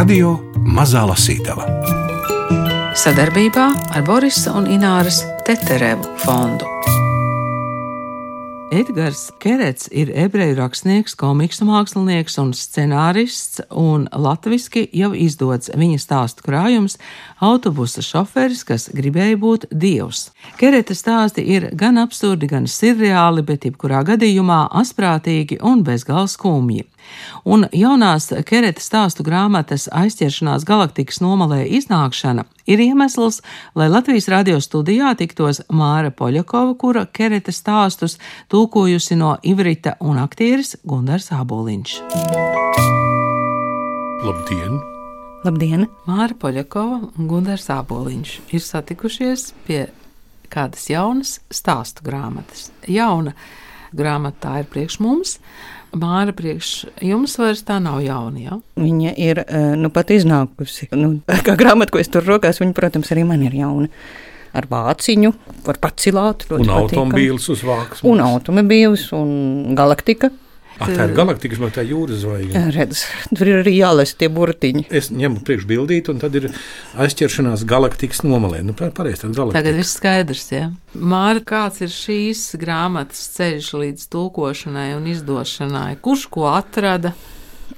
Radio Mazā Lasītava sadarbībā ar Borisa un Ināras Teterevu fondu. Edgars Kerets ir ebreju rakstnieks, komiksu mākslinieks un scenārists, un latviski jau izdots viņa stāstu krājums autobusa šoferis, kas gribēja būt dievs. Kereta stāsti ir gan absurdi, gan sirreāli, bet jebkurā gadījumā asprātīgi un bezgalīgi skumji. Un jaunās Kereta stāstu grāmatas aizķeršanās galaktikas nomalē iznākšana ir iemesls, lai Latvijas radio studijā tiktos Māra Poļakova, kura Kereta stāstus tulkojusi no Ivrita un aktieris Gundars Āboliņš. Labdien! Labdien! Māra Poļakova un Gundars Āboliņš ir satikušies pie kādas jaunas stāstu grāmatas. Jauna grāmata ir priekš mums. Māra priekš jums vairs tā nav jauna. Ja? Viņa ir eh, nu, pat iznākusi. Nu, kā grāmata, ko es tur rokās, viņa, protams, arī man ir jauna. Ar vāciņu, var pacilāt. Un automobīlus uz vāks. Un automobīlus un galaktika. Ah, tā ir galaktika, vai tā ir jūras zvaigzne? Redz, tur ir arī jālasa tie burtiņi. Es ņemu priekšbildīt, un tad ir aizķeršanās galaktikas nomalē. Nu, pareiz, Tagad viss skaidrs, jā. Ja? Māra, kāds ir šīs grāmatas ceļš līdz tulkošanai un izdošanai? Kurš ko atrada?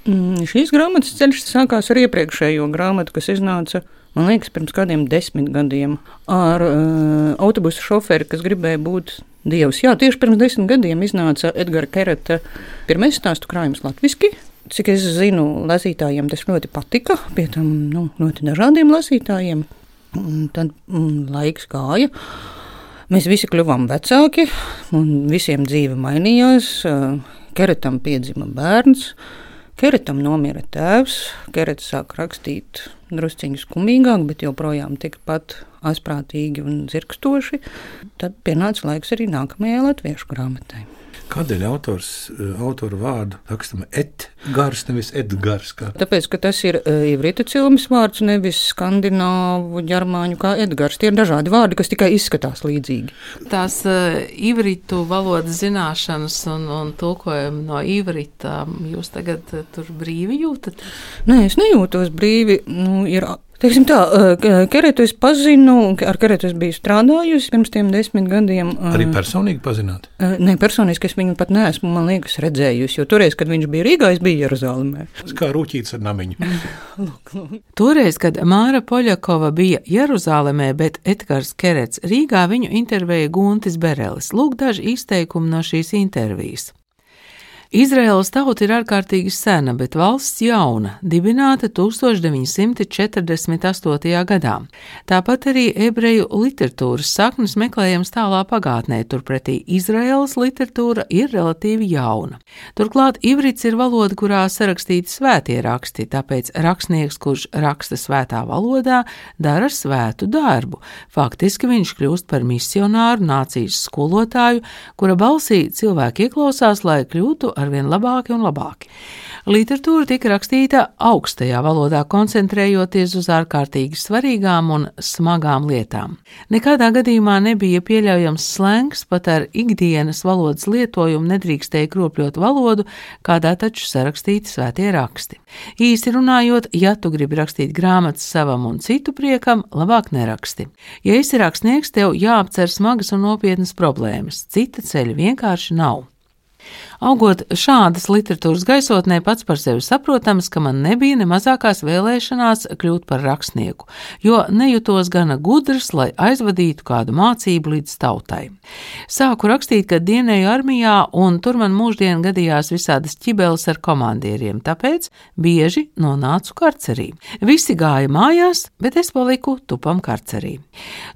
Mm, šīs grāmatas ceļš sākās ar iepriekšējo grāmatu, kas iznāca man liekas, pirms kādiem desmit gadiem ar uh, autobusu šoferi, kas gribēja būt dievs. Jā, tieši pirms desmit gadiem iznāca Edgara Kereta pirmais stāstu krājums latviešu. Cik es zinu, lasītājiem tas ļoti patika, pie tam nu, ļoti dažādiem lasītājiem. Un tad mm, laiks gāja. Mēs visi kļuvām vecāki, un visiem dzīve mainījās. Keretam piedzima bērns, Keretam nomira tēvs, Kerets sāk rakstīt drusciņu skumīgāk, bet joprojām tikpat asprātīgi un zirgstoši. Tad pienāca laiks arī nākamajai latviešu grāmatai. Kādēļ autors eh, autora vārdu rakstam Edgars, nevis Edgars? Kā? Tāpēc, ka tas ir uh, ivrita cilmes vārds, nevis skandināvu, ģermāņu kā Edgars. Tie ir dažādi vārdi, kas tikai izskatās līdzīgi. Tās uh, ivritu valodas zināšanas un, un tulkojumu no ivrita jūs tagad uh, tur brīvi jūtat? Nē, es nejūtos brīvi. Nu, ir Teiksim tā, Keretu es pazinu, ar Keretu es biju strādājusi pirms tiem desmit gadiem. Arī personīgi pazināt? Nē, personiski es viņu pat neesmu, man liekas, redzējusi, jo toreiz, kad viņš bija Rīgā, es biju Jeruzalemē. Kā rūķīts ar namiņu. lūk, lūk. Toreiz, kad Māra Poļakova bija Jeruzalemē, bet Edgars Kerets Rīgā, viņu intervēja Guntis Berelis. Lūk daži izteikumi no šīs intervijas. Izraēlas tauta ir ārkārtīgi sena, bet valsts jauna, dibināta 1948. gadā. Tāpat arī ebreju literatūras saknes meklējams tālā pagātnē, turpretī Izraēlas literatūra ir relatīvi jauna. Turklāt ivrits ir valoda, kurā sarakstīti svētie raksti, tāpēc rakstnieks, kurš raksta svētā valodā, dara svētu darbu. Faktiski viņš kļūst par misionāru, nācijas skolotāju, kura balsī cilvēki ieklausās, lai kļūtu arvien labāki un labāki. Literatūra tika rakstīta augstajā valodā, koncentrējoties uz ārkārtīgi svarīgām un smagām lietām. Nekādā gadījumā nebija pieļaujams slēngs, pat ar ikdienas valodas lietojumu nedrīkstēja kropļot valodu, kādā taču sarakstīti svētie raksti. Īsti runājot, ja tu gribi rakstīt grāmatas savam un citu priekam, labāk neraksti. Ja esi rakstnieks, tev jāapcer smagas un nopietnas problēmas, cita ceļa vienkārši nav. Augot šādas literatūras gaisotnē, pats par sevi saprotams, ka man nebija ne mazākās vēlēšanās kļūt par rakstnieku, jo nejutos gana gudrs, lai aizvadītu kādu mācību līdz tautai. Sāku rakstīt, kad dienēju armijā, un tur man mūždien gadījās visādas ķibeles ar komandieriem, tāpēc bieži nonācu karcerī. Visi gāja mājās, bet es paliku tupam karcerī.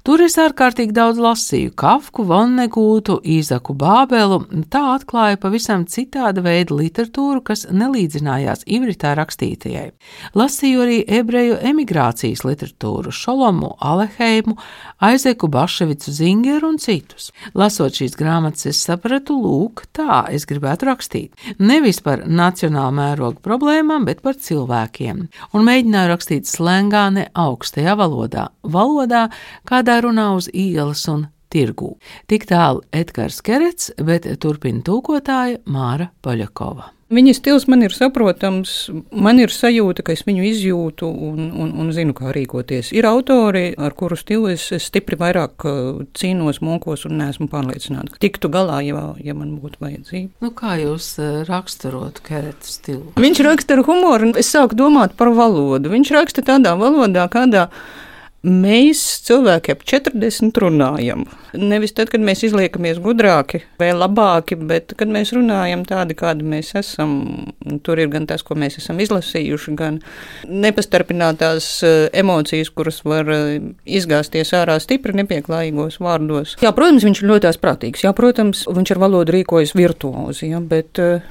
Tur es ārkārtīgi daudz lasīju Kafku, Vonnegūtu, Īzaku Bābelu, tā atklāja pavisam pavisam citāda veida literatūru, kas nelīdzinājās ivritā rakstītajai. Lasīju arī ebreju emigrācijas literatūru, Šolomu, Aleheimu, Aizeku Baševicu Zingeru un citus. Lasot šīs grāmatas, es sapratu, lūk, tā es gribētu rakstīt. Nevis par nacionālu mērogu problēmām, bet par cilvēkiem. Un mēģināju rakstīt slēngā ne augstajā valodā, valodā, kādā runā uz ielas un tirgū. Tik tālu Edgars Kerets, bet turpina tūkotāja Māra Poļakova. Viņa stils man ir saprotams, man ir sajūta, ka es viņu izjūtu un, un, un zinu, kā rīkoties. Ir autori, ar kuru stilu es, es stipri vairāk uh, cīnos, mokos un neesmu pārliecināta, ka tiktu galā, ja, ja man būtu vajadzība. Nu, kā jūs uh, raksturotu Kereta stilu? Viņš raksta ar humoru, un es sāku domāt par valodu. Viņš raksta tādā valodā, kādā Mēs cilvēki ap 40 runājam. Nevis tad, kad mēs izliekamies gudrāki vai labāki, bet kad mēs runājam tādi, kādi mēs esam. Tur ir gan tas, ko mēs esam izlasījuši, gan nepastarpinātās eh, emocijas, kuras var eh, izgāzties ārā stipri nepieklājīgos vārdos. Jā, protams, viņš ir ļoti prātīgs. Jā, protams, viņš ar valodu rīkojas virtuozi, jā, bet uh,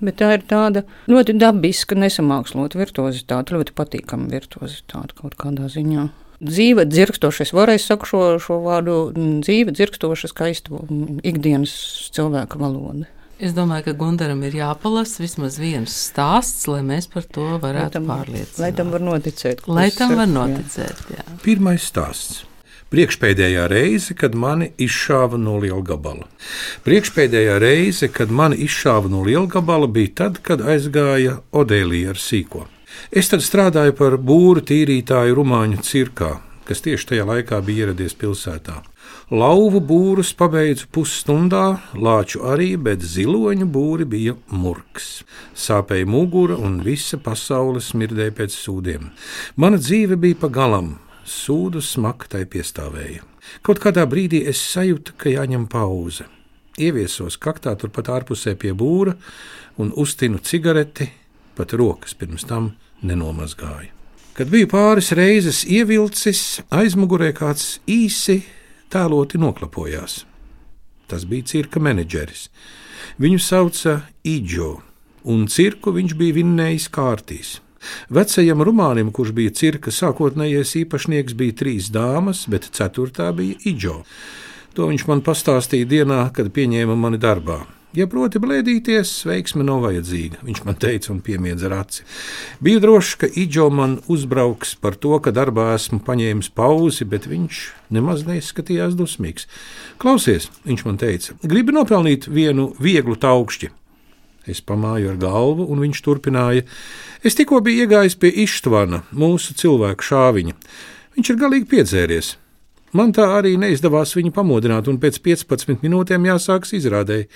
Bet tā ir tāda ļoti dabiska, nesamākslota virtuozitāte, ļoti patīkama virtuozitāte kaut kādā ziņā dzīve dzirkstoša. Es varēju saku šo, šo vārdu dzīve dzirkstoša, skaista ikdienas cilvēka valoda. Es domāju, ka Gunteram ir jāpalasa vismaz viens stāsts, lai mēs par to varētu pārliecināt. Lai tam var noticēt. Lai tam var noticēt, jā. jā. Pirmais stāsts. Priekšpēdējā reize, kad mani izšāva no liela gabala. Priekšpēdējā reize, kad mani izšāva no liela gabala, bija tad, kad aizgāja Odēlija ar sīko. Es tad strādāju par būru tīrītāju Rumāņu cirkā, kas tieši tajā laikā bija ieradies pilsētā. Lauvu būrus pabeidzu pusstundā, lāču arī, bet ziloņu būri bija murgs. Sāpēja mugura un visa pasaule smirdēja pēc sūdiem. Mana dzīve bija pa galam, sūdu smaktai piestāvēja. Kaut kādā brīdī es sajūtu, ka jāņem pauze. Ieviesos kaktā turpat ārpusē pie būra un uztinu cigareti, pat rokas pirms tam nenomazgāju. Kad biju pāris reizes ievilcis, aizmugurē kāds īsi tēloti noklapojās. Tas bija cirka menedžeris. Viņu sauca Idžo, un cirku viņš bija vinnējis kārtīs. Vecajam rumānim, kurš bija cirka sākotnējais īpašnieks, bija trīs dāmas, bet ceturtā bija Idžo. To viņš man pastāstīja dienā, kad pieņēma mani darbā. Ja proti blēdīties, veiksme nav vajadzīga, viņš man teica un piemiedza ar aci. Bija droši, ka Idžo man uzbrauks par to, ka darbā esmu paņēmis pauzi, bet viņš nemaz neizskatījās dusmīgs. Klausies, viņš man teica, gribi nopelnīt vienu vieglu taukšķi. Es pamāju ar galvu, un viņš turpināja. Es tikko biju iegājis pie Ištvana, mūsu cilvēku šāviņa. Viņš ir galīgi piedzēries. Man tā arī neizdevās viņu pamodināt, un pēc 15 minūtēm jāsākas izrādēji.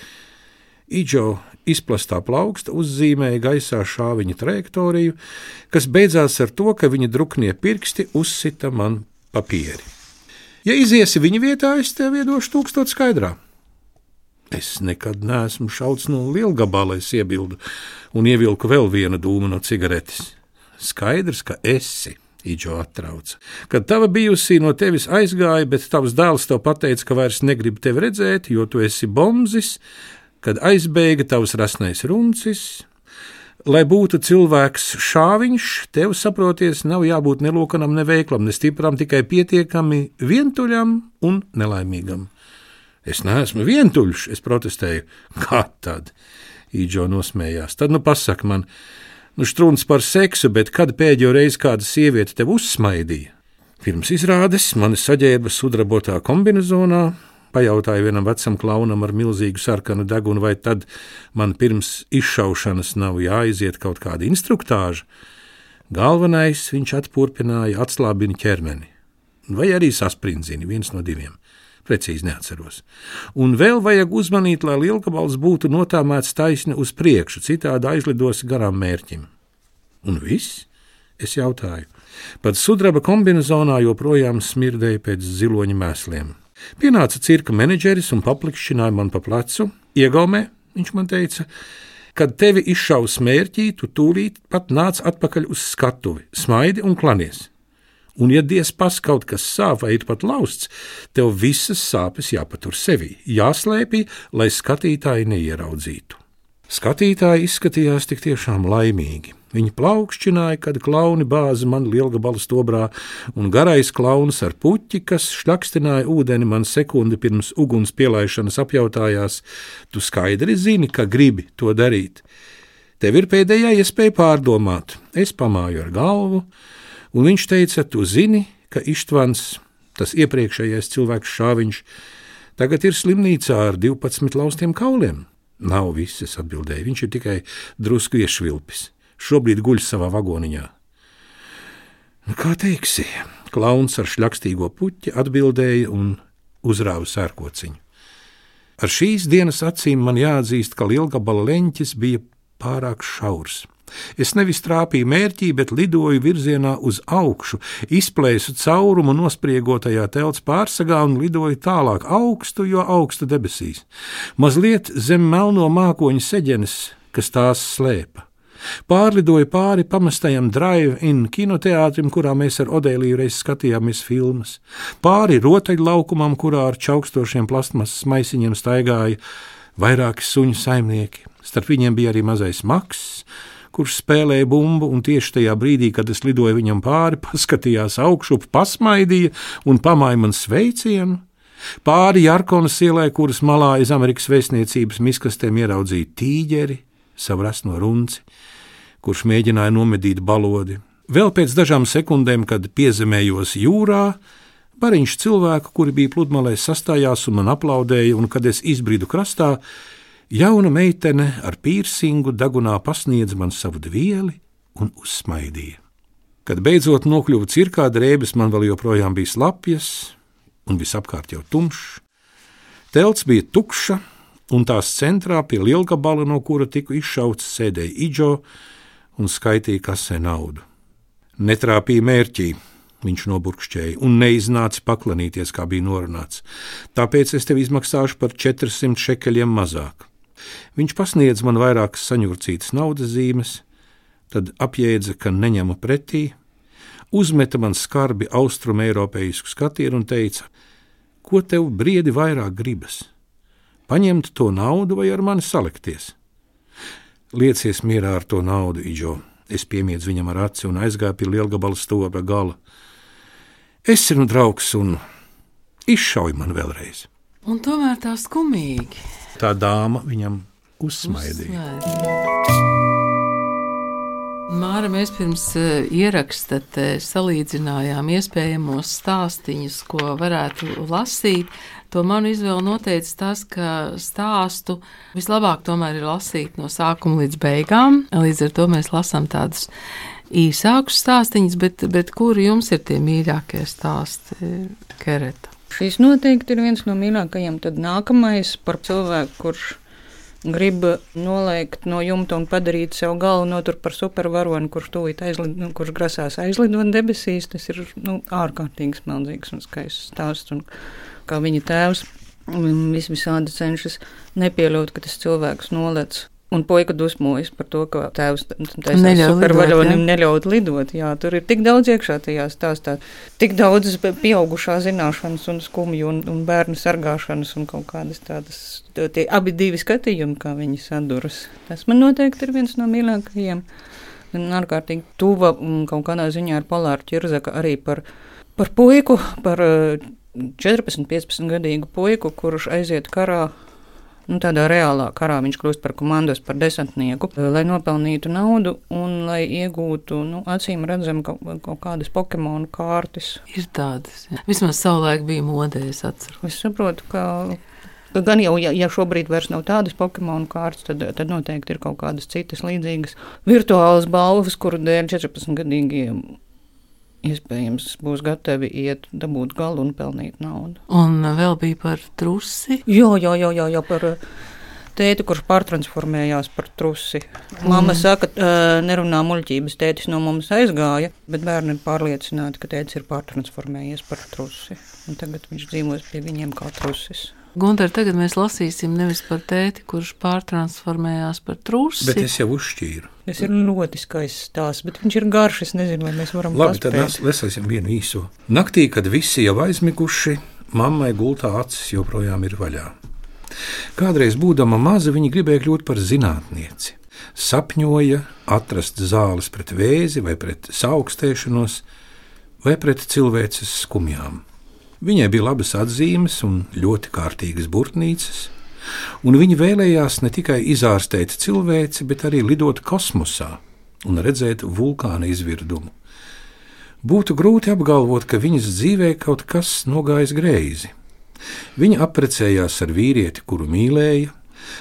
Idžo izplastā plauksta uzzīmēja gaisā šāviņa trajektoriju, kas beidzās ar to, ka viņa druknie pirksti uzsita man papīri. Ja iziesi viņa vietā, es tev iedošu tūkstošu skaidrā. Es nekad neesmu šauts no lielgabalā, es iebildu un ievilku vēl vienu dūmu no cigaretes. Skaidrs, ka esi. Iģo atrauca. Kad tava bijusī no tevis aizgāja, bet tavs dēls tev pateica, ka vairs negrib tevi redzēt, jo tu esi bombzis, kad aizbēga tavs rasnais runcis. Lai būtu cilvēks šāviņš, tev saproties, nav jābūt nelokanam, neveiklam, ne stipram, tikai pietiekami vientuļam un nelaimīgam. Es neesmu vientuļš, es protestēju. Kā tad? Īģo nosmējās. Tad nu pasak man, nu strūns par seksu, bet kad pēdējo reizi kāda sieviete tev uzsmaidīja? Pirms izrādes mani saģērba sudrabotā kombinezonā, pajautāju vienam vecam klaunam ar milzīgu sarkanu degunu, vai tad man pirms izšaušanas nav jāiziet kaut kāda instruktāža. Galvenais viņš atpūpināja, atslābina ķermeni, vai arī sasprindzina viens no diviem. Precīzi neatceros. Un vēl vajag uzmanīt, lai lielkabals būtu notāmēts taisni uz priekšu, citādi aizlidos garām mērķim. Un viss? Es jautāju. Pat sudraba kombinezonā joprojām smirdēja pēc ziloņa mēsliem. Pienāca cirka menedžeris un paplikšķināja man pa plecu. Iegaumē, viņš man teica, kad tevi izšaus mērķī, tu tūlīt pat nāc atpakaļ uz skatuvi, smaidi un klanies. Un, ja diezpas kaut kas sāp vai ir pat lausts, tev visas sāpes jāpatur sevī, jāslēpj, lai skatītāji neieraudzītu. Skatītāji izskatījās tik tiešām laimīgi. Viņi plaukšķināja, kad klauni bāza man lielgabalu stobrā, un garais klauns ar puķi, kas šļakstināja ūdeni man sekundi pirms uguns pielaišanas apjautājās: Tu skaidri zini, ka gribi to darīt. Tev ir pēdējā iespēja pārdomāt. Es pamāju ar galvu, un viņš teica: Tu zini, ka Ištvans, tas iepriekšējais cilvēks šāviņš, tagad ir slimnīcā ar 12 laustiem kauliem. Nav viss, es atbildēju. Viņš ir tikai drusku iešvilpis. Šobrīd guļ savā vagoniņā. Nu, kā teiksi, klauns ar šļakstīgo puķi atbildēja un uzrāva sērkociņu. Ar šīs dienas acīm man jāatzīst, ka lielgabala leņķis bija pārāk šaurs. Es nevis trāpīju mērķī, bet lidoju virzienā uz augšu, izplēsu caurumu nospriegotajā telts pārsagā un lidoju tālāk augstu, jo augstu debesīs, mazliet zem melno mākoņu seģenes, kas tās slēpa. Pārlidoju pāri pamestajam drive-in kinoteātrim, kurā mēs ar Odēliju reiz skatījāmies filmas, pāri rotaļlaukumam, kurā ar čaukstošiem plastmasas maisiņiem staigāja vairāki suņu saimnieki. Starp viņiem bija arī mazais maks, kurš spēlēja bumbu, un tieši tajā brīdī, kad es lidoju viņam pāri, paskatījās augšup, pasmaidīja un pamāja man sveicienu. Pāri Jarkonas ielai, kuras malā aiz Amerikas vēstniecības miskastēm ieraudzīja tīģeri, savu rasno runci, kurš mēģināja nomedīt balodi. Vēl pēc dažām sekundēm, kad piezemējos jūrā, bariņš cilvēku, kuri bija pludmalē, sastājās un man aplaudēja, un kad es izbridu krastā, Jauna meitene ar pīrsingu dagunā pasniedz man savu dvieli un uzsmaidīja. Kad beidzot nokļuva cirkā, drēbes man vēl joprojām bija slapjas, un visapkārt jau tumšs. Telts bija tukša, un tās centrā pie lielgabala, no kura tiku izšauts, sēdēja Iģo un skaitīja kasē naudu. Netrāpīja mērķī, viņš noburkšķēja, un neiznāca paklanīties, kā bija norunāts. Tāpēc es tev izmaksāšu par 400 šekeļiem mazāk. Viņš pasniedz man vairākas saņurcītas naudas zīmes, tad apjēdza, ka neņemu pretī, uzmeta man skarbi austrumu eiropeisku skatienu un teica: Ko tev briedi vairāk gribas? Paņemt to naudu vai ar mani salikties? Liecies mierā ar to naudu, Iģo. Es piemiedzu viņam ar aci un aizgāju pie lielgabala stūra gala. Es esmu draugs un izšauj man vēlreiz. Un tomēr tā skumīgi. Tā dāma viņam uzsmaidīja. Māra, mēs pirms uh, ieraksta salīdzinājām iespējamos stāstīņus, ko varētu lasīt. To manu izvēli noteica tas, ka stāstu vislabāk tomēr ir lasīt no sākuma līdz beigām. Līdz ar to mēs lasām tādus īsākus stāstīņus, bet, bet kuri jums ir tie mīļākie stāsti, Kereta? Šīs noteikti ir viens no mīļākajiem. Tad nākamais par cilvēku, kurš grib noliekt no jumta un padarīt sev galvu notur par supervaroni, kurš tūlīt aizlid, nu, kurš grasās aizlidot debesīs. Tas ir nu, ārkārtīgi smeldzīgs un skaists stāsts. Un kā viņa tēvs vis visādi cenšas nepieļaut, ka tas cilvēks nolec Un puika dusmojas par to, ka tēvs supervaronim neļaut lidot. Jā, tur ir tik daudz iekšā tajā stāstā, tik daudz pieaugušā zināšanas un skumju un, un bērnu sargāšanas un kaut kādas tādas, tie abi divi skatījumi, kā viņi saduras. Tas man noteikti ir viens no mīļākajiem. Un ārkārtīgi tuva un kaut kādā ziņā ar Polāru Čirzaka arī par, par puiku, par 14, 15 gadīgu puiku, kurš aiziet karā nu, tādā reālā karā viņš kļūst par komandos, par desantnieku, eh, lai nopelnītu naudu un lai iegūtu, nu, acīm redzam, kaut, kaut kādas Pokemonu kārtas. Ir tādas. Jā. Vismaz savulaik bija modē, es atceros. Es saprotu, ka. Gan jau, ja, ja šobrīd vairs nav tādas Pokemonu kārtas, tad, tad noteikti ir kaut kādas citas līdzīgas virtuālas balvas, kuru dēļ 14 gadīgiem iespējams būs gatavi iet, dabūt galu un pelnīt naudu. Un vēl bija par trusi? Jā, jā, jā, jā, jā par tēti, kurš pārtransformējās par trusi. Māma mm. saka, nerunā muļķības, tētis no mums aizgāja, bet bērni ir pārliecināti, ka tētis ir pārtransformējies par trusi. Un tagad viņš dzīvos pie viņiem kā trusis. Gunter, tagad mēs lasīsim nevis par tēti, kurš pārtransformējās par trūci. Bet es jau uzšķīru. Tas ir ļoti skaists stāsts, bet viņš ir garš. Es nezinu, vai mēs varam Labi, paspēt. tad mēs lasīsim vienu īso. Naktī, kad visi jau aizmiguši, mammai gultā acis joprojām ir vaļā. Kādreiz, būdama maza, viņa gribēja kļūt par zinātnieci. Sapņoja atrast zāles pret vēzi, vai pret saaugstēšanos, vai pret cilvēces skumjām. Viņai bija labas atzīmes un ļoti kārtīgas burtnīcas, un viņa vēlējās ne tikai izārstēt cilvēci, bet arī lidot kosmosā un redzēt vulkāna izvirdumu. Būtu grūti apgalvot, ka viņas dzīvē kaut kas nogājis greizi. Viņa apprecējās ar vīrieti, kuru mīlēja,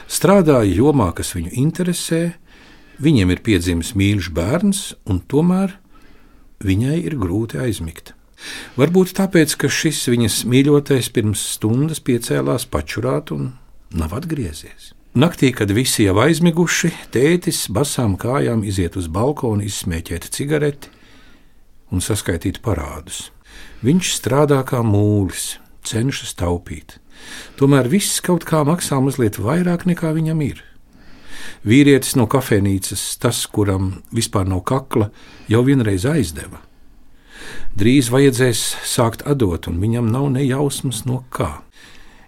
strādāja jomā, kas viņu interesē, viņiem ir piedzimis mīļš bērns, un tomēr viņai ir grūti aizmigt. Varbūt tāpēc, ka šis viņas mīļotais pirms stundas piecēlās pačurāt un nav atgriezies. Naktī, kad visi jau aizmiguši, tētis basām kājām iziet uz balkonu, izsmēķēt cigareti un saskaitīt parādus. Viņš strādā kā mūlis, cenšas taupīt. Tomēr viss kaut kā maksā mazliet vairāk nekā viņam ir. Vīrietis no kafejnīcas, tas, kuram vispār nav kakla, jau vienreiz aizdeva. Drīz vajadzēs sākt atdot, un viņam nav ne jausmas no kā.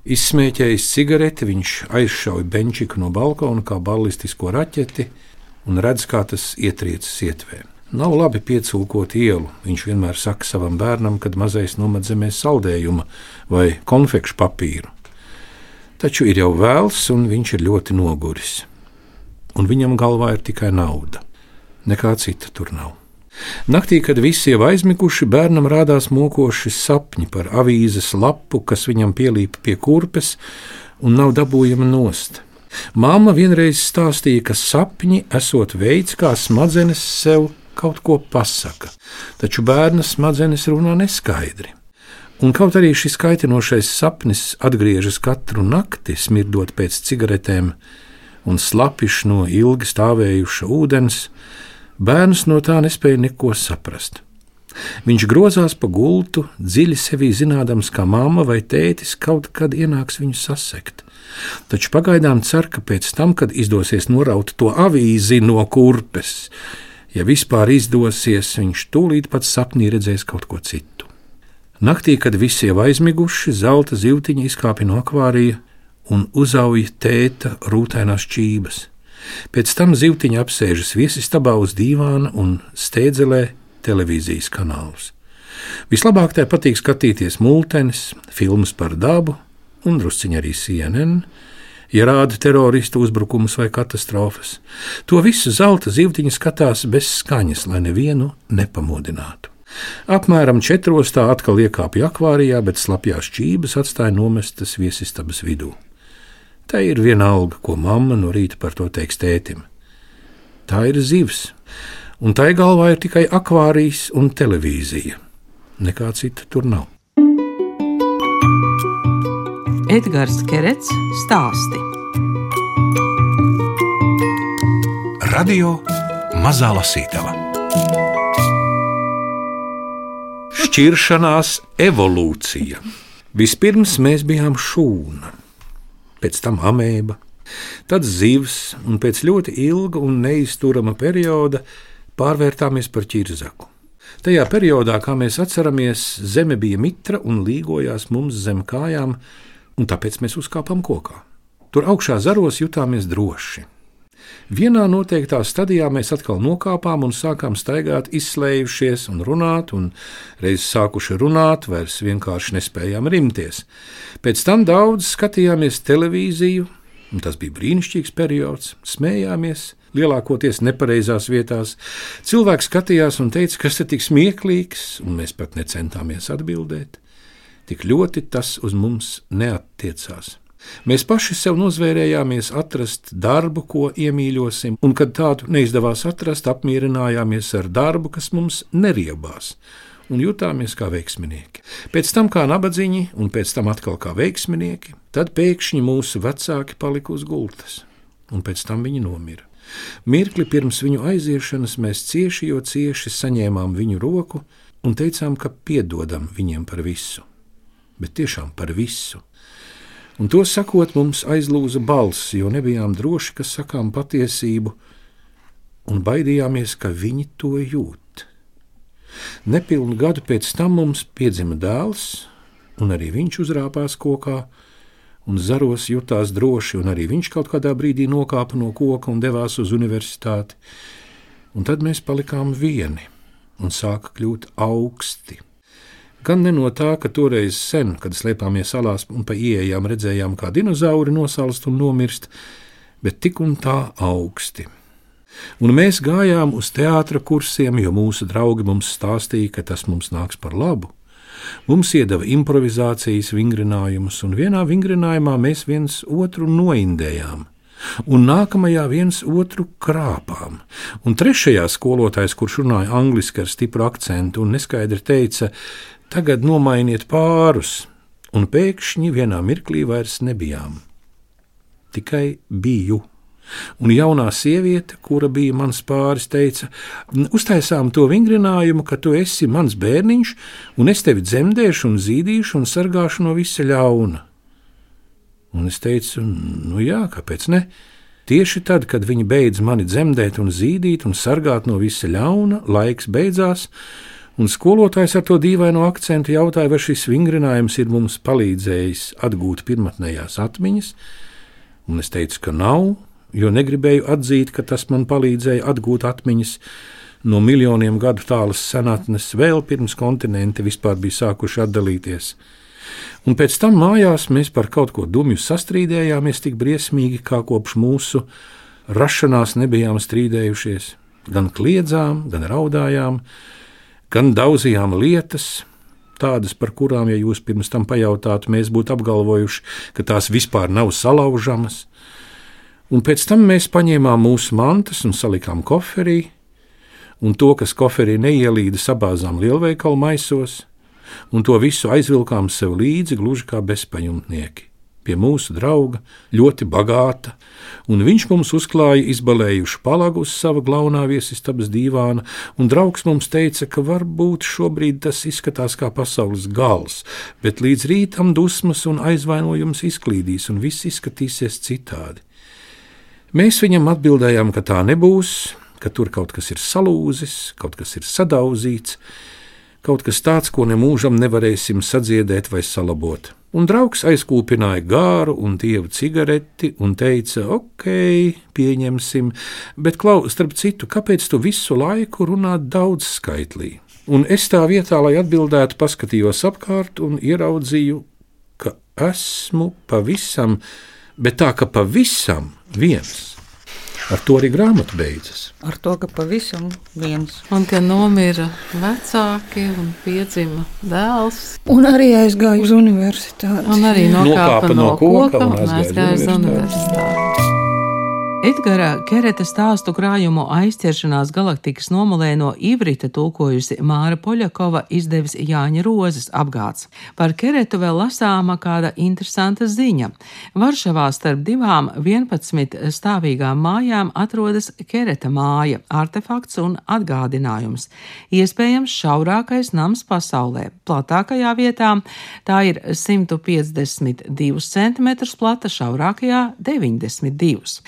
Izsmēķējis cigareti, viņš aizšauja benčiku no balkona kā ballistisko raķeti un redz, kā tas ietriecas ietvēm. Nav labi piecūkot ielu, viņš vienmēr saka savam bērnam, kad mazais nomet zemē saldējuma vai konfekšu papīru. Taču ir jau vēls, un viņš ir ļoti noguris. Un viņam galvā ir tikai nauda. Nekā cita tur nav. Naktī, kad visi jau aizmiguši, bērnam rādās mokoši sapņi par avīzes lapu, kas viņam pielīpa pie kurpes un nav dabūjama nost. Māma vienreiz stāstīja, ka sapņi esot veids, kā smadzenes sev kaut ko pasaka, taču bērna smadzenes runā neskaidri. Un kaut arī šis kaitinošais sapnis atgriežas katru nakti, smirdot pēc cigaretēm un slapiš no ilgi stāvējuša ūdens, Bērns no tā nespēja neko saprast. Viņš grozās pa gultu, dziļi sevī zinādams, ka mamma vai tētis kaut kad ienāks viņu sasekt. Taču pagaidām cer, ka pēc tam, kad izdosies noraut to avīzi no kurpes, ja vispār izdosies, viņš tūlīt pat sapnī redzēs kaut ko citu. Naktī, kad visi jau aizmiguši, zelta zivtiņa izkāpa no akvārija un uzauja tēta rūtainās čības. Pēc tam zivtiņa apsēžas viesistabā uz dīvāna un steidzelē televīzijas kanālus. Vislabāk tai patīk skatīties multenis, filmas par dabu un drusciņā arī CNN, ja rāda teroristu uzbrukumus vai katastrofas. To visu zelta zivtiņa skatās bez skaņas, lai nevienu nepamodinātu. Apmēram četros tā atkal iekāpja akvārijā, bet slapjās čības atstāja nomestas viesistabas vidū. Tā ir vienalga, ko mamma no rīta par to teiks tētim. Tā ir zivs, un tai galvā ir tikai akvārijas un televīzija. Nekā cita tur nav. Edgars Kerets stāsti. Radio Mazā Lasītava Šķiršanās evolūcija. Vispirms mēs bijām šūna pēc tam amēba, tad zivs, un pēc ļoti ilga un neizturama perioda pārvērtāmies par ķirzaku. Tajā periodā, kā mēs atceramies, zeme bija mitra un līgojās mums zem kājām, un tāpēc mēs uzkāpām kokā. Tur augšā zaros jutāmies droši. Vienā noteiktā stadijā mēs atkal nokāpām un sākām staigāt, izslējušies un runāt, un reiz sākuši runāt, vairs vienkārši nespējām rimties. Pēc tam daudz skatījāmies televīziju, un tas bija brīnišķīgs periods, smējāmies. Lielākoties nepareizās vietās. Cilvēks skatījās un teica, kas ir tik smieklīgs, un mēs pat necentāmies atbildēt. Tik ļoti tas uz mums neatiecās. Mēs paši sev nozvērējāmies atrast darbu, ko iemīļosim, un, kad tādu neizdevās atrast, apmierinājāmies ar darbu, kas mums neriebās, un jutāmies kā veiksminieki. Pēc tam kā nabadzīņi, un pēc tam atkal kā veiksminieki, tad pēkšņi mūsu vecāki palika uz gultas, un pēc tam viņi nomira. Mirkli pirms viņu aiziešanas mēs cieši, jo cieši saņēmām viņu roku un teicām, ka piedodam viņiem par visu. Bet tiešām par visu un to sakot, mums aizlūza balss, jo nebijām droši, ka sakām patiesību, un baidījāmies, ka viņi to jūt. Nepilnu gadu pēc tam mums piedzima dēls, un arī viņš uzrāpās kokā, un zaros jutās droši, un arī viņš kaut kādā brīdī nokāpa no koka un devās uz universitāti. Un tad mēs palikām vieni, un sāka kļūt augsti. Gan ne no tā, ka toreiz sen, kad slēpāmies salās un pa iejām redzējām, kā dinozauri nosalst un nomirst, bet tik un tā augsti. Un mēs gājām uz teātra kursiem, jo mūsu draugi mums stāstīja, ka tas mums nāks par labu. Mums iedeva improvizācijas vingrinājumus, un vienā vingrinājumā mēs viens otru noindējām. Un nākamajā viens otru krāpām. Un trešajā skolotājs, kurš runāja angliski ar stipru akcentu un neskaidri teica, tagad nomainiet pārus, un pēkšņi vienā mirklī vairs nebijām. Tikai biju. Un jaunā sieviete, kura bija mans pāris, teica, uztaisām to vingrinājumu, ka tu esi mans bērniņš, un es tevi dzemdēšu, un zīdīšu un sargāšu no visa ļauna. Un es teicu, nu jā, kāpēc ne? Tieši tad, kad viņi beidz mani dzemdēt, un zīdīt un sargāt no visa ļauna, laiks beidzās, un skolotājs ar to dīvaino akcentu jautāja, vai šis vingrinājums ir mums palīdzējis atgūt pirmotnējās atmiņas, un es teicu, ka nav, jo negribēju atzīt, ka tas man palīdzēja atgūt atmiņas no miljoniem gadu tālas senatnes, vēl pirms kontinenti vispār bija sākuši atdalīties. Un pēc tam mājās mēs par kaut ko dumju sastrīdējāmies tik briesmīgi, kā kopš mūsu rašanās nebijām strīdējušies. Gan kliedzām, gan raudājām, gan daudzījām lietas, tādas, par kurām, ja jūs pirms tam pajautātu, mēs būtu apgalvojuši, ka tās vispār nav salaužamas un pēc tam mēs paņēmām mūsu mantas un salikām koferī, un to, kas koferī neielīda, sabāzām lielveikalu maisos, un to visu aizvilkām sev līdzi, gluži kā bezpajumtnieki. Pie mūsu drauga, ļoti bagāta, un viņš mums uzklāja izbalējušu palagu uz sava glaunā viesistabas dīvāna, un draugs mums teica, ka varbūt šobrīd tas izskatās kā pasaules gals, bet līdz rītam dusmas un aizvainojums izklīdīs, un viss izskatīsies citādi. Mēs viņam atbildējām, ka tā nebūs, ka tur kaut kas ir salūzis, kaut kas ir sadauzīts, kaut kas tāds, ko nemūžam nevarēsim sadziedēt vai salabot. Un draugs aizkūpināja gāru un dievu cigareti un teica, ok, pieņemsim, bet, Klau, starp citu, kāpēc tu visu laiku runā daudz skaitlī? Un es tā vietā, lai atbildētu, paskatījos apkārt un ieraudzīju, ka esmu pavisam, bet tā ka pavisam viens. Ar to arī grāmata beidzas. Ar to, ka pavisam viens. Un ka nomira vecāki un piedzima dēls. Un arī aizgāja uz universitāti. Un arī nokāpa, Nokāpa no, no koka koka un un aizgāja uz aizgāja uz universitāti. Edgara Kereta stāstu krājumu aizķeršanās galaktikas nomalē no Ivrita tulkojusi Māra Poļakova izdevis Jāņa Rozes apgāds. Par Keretu vēl lasāma kāda interesanta ziņa. Varšavā starp divām 11 stāvīgām mājām atrodas Kereta māja, artefakts un atgādinājums. Iespējams šaurākais nams pasaulē. Platākajā vietā tā ir 152 cm plata, šaurākajā 92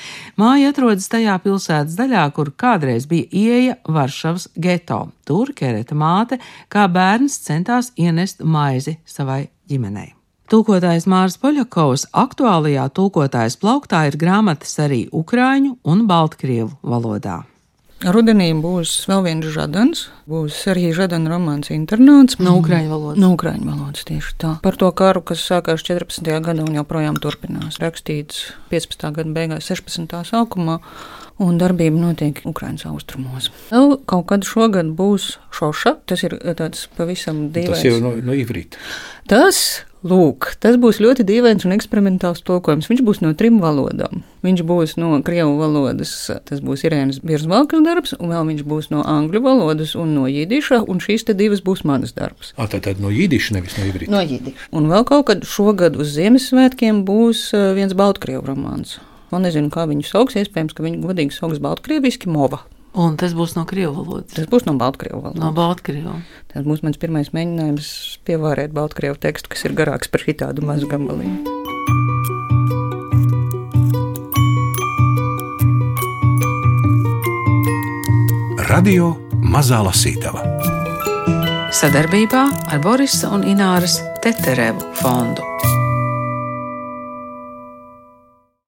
Māja atrodas tajā pilsētas daļā, kur kādreiz bija ieeja Varšavas geto. Tur Kereta māte kā bērns centās ienest maizi savai ģimenei. Tūkotājs Mārs Poļakovs aktuālajā tūkotājas plauktā ir grāmatas arī ukraiņu un baltkrievu valodā. Rudenī būs vēl viens žadans, būs arī žadana romāns internāts. No ukraiņu valodas. No ukraiņu valodas tieši tā. Par to karu, kas sākās 14. gadā un joprojām turpinās. Rakstīts 15. gada beigās, 16. sākumā. Un darbība notiek Ukraiņas austrumos. Vēl kaut kad šogad būs šoša. Tas ir tāds pavisam dīvains. Tas jau no, no Ivrīta. Tas, lūk, tas būs ļoti dīvains un eksperimentāls tulkojums. Viņš būs no trim valodām. Viņš būs no krievu valodas, tas būs Irēnas Birzvalkas darbs, un vēl viņš būs no angļu valodas un no jidiša, un šīs te divas būs manas darbs. Ah, tā tad no Jīdiša, nevis no Ivrīta. No jidiša. Un vēl kaut kad šogad uz Ziemassvētkiem būs eh, viens Baltkrievu romāns. Man nezinu, kā viņu sauks, iespējams, ka viņu godīgi sauks Baltkrieviski Mova. Un tas būs no krievu valodas. Tas būs no Baltkrievu valodas. No Baltkrievu. Tas būs mans pirmais mēģinājums pievārēt Baltkrievu tekstu, kas ir garāks par šitādu mazu gabaliņu. Radio Mazā Lasītava. Sadarbībā ar Borisa un Ināras Teterevu fondu.